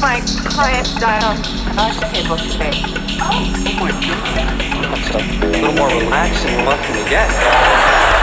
my client dial I should be able to. Oh, my God. A little more relaxing luck than you get.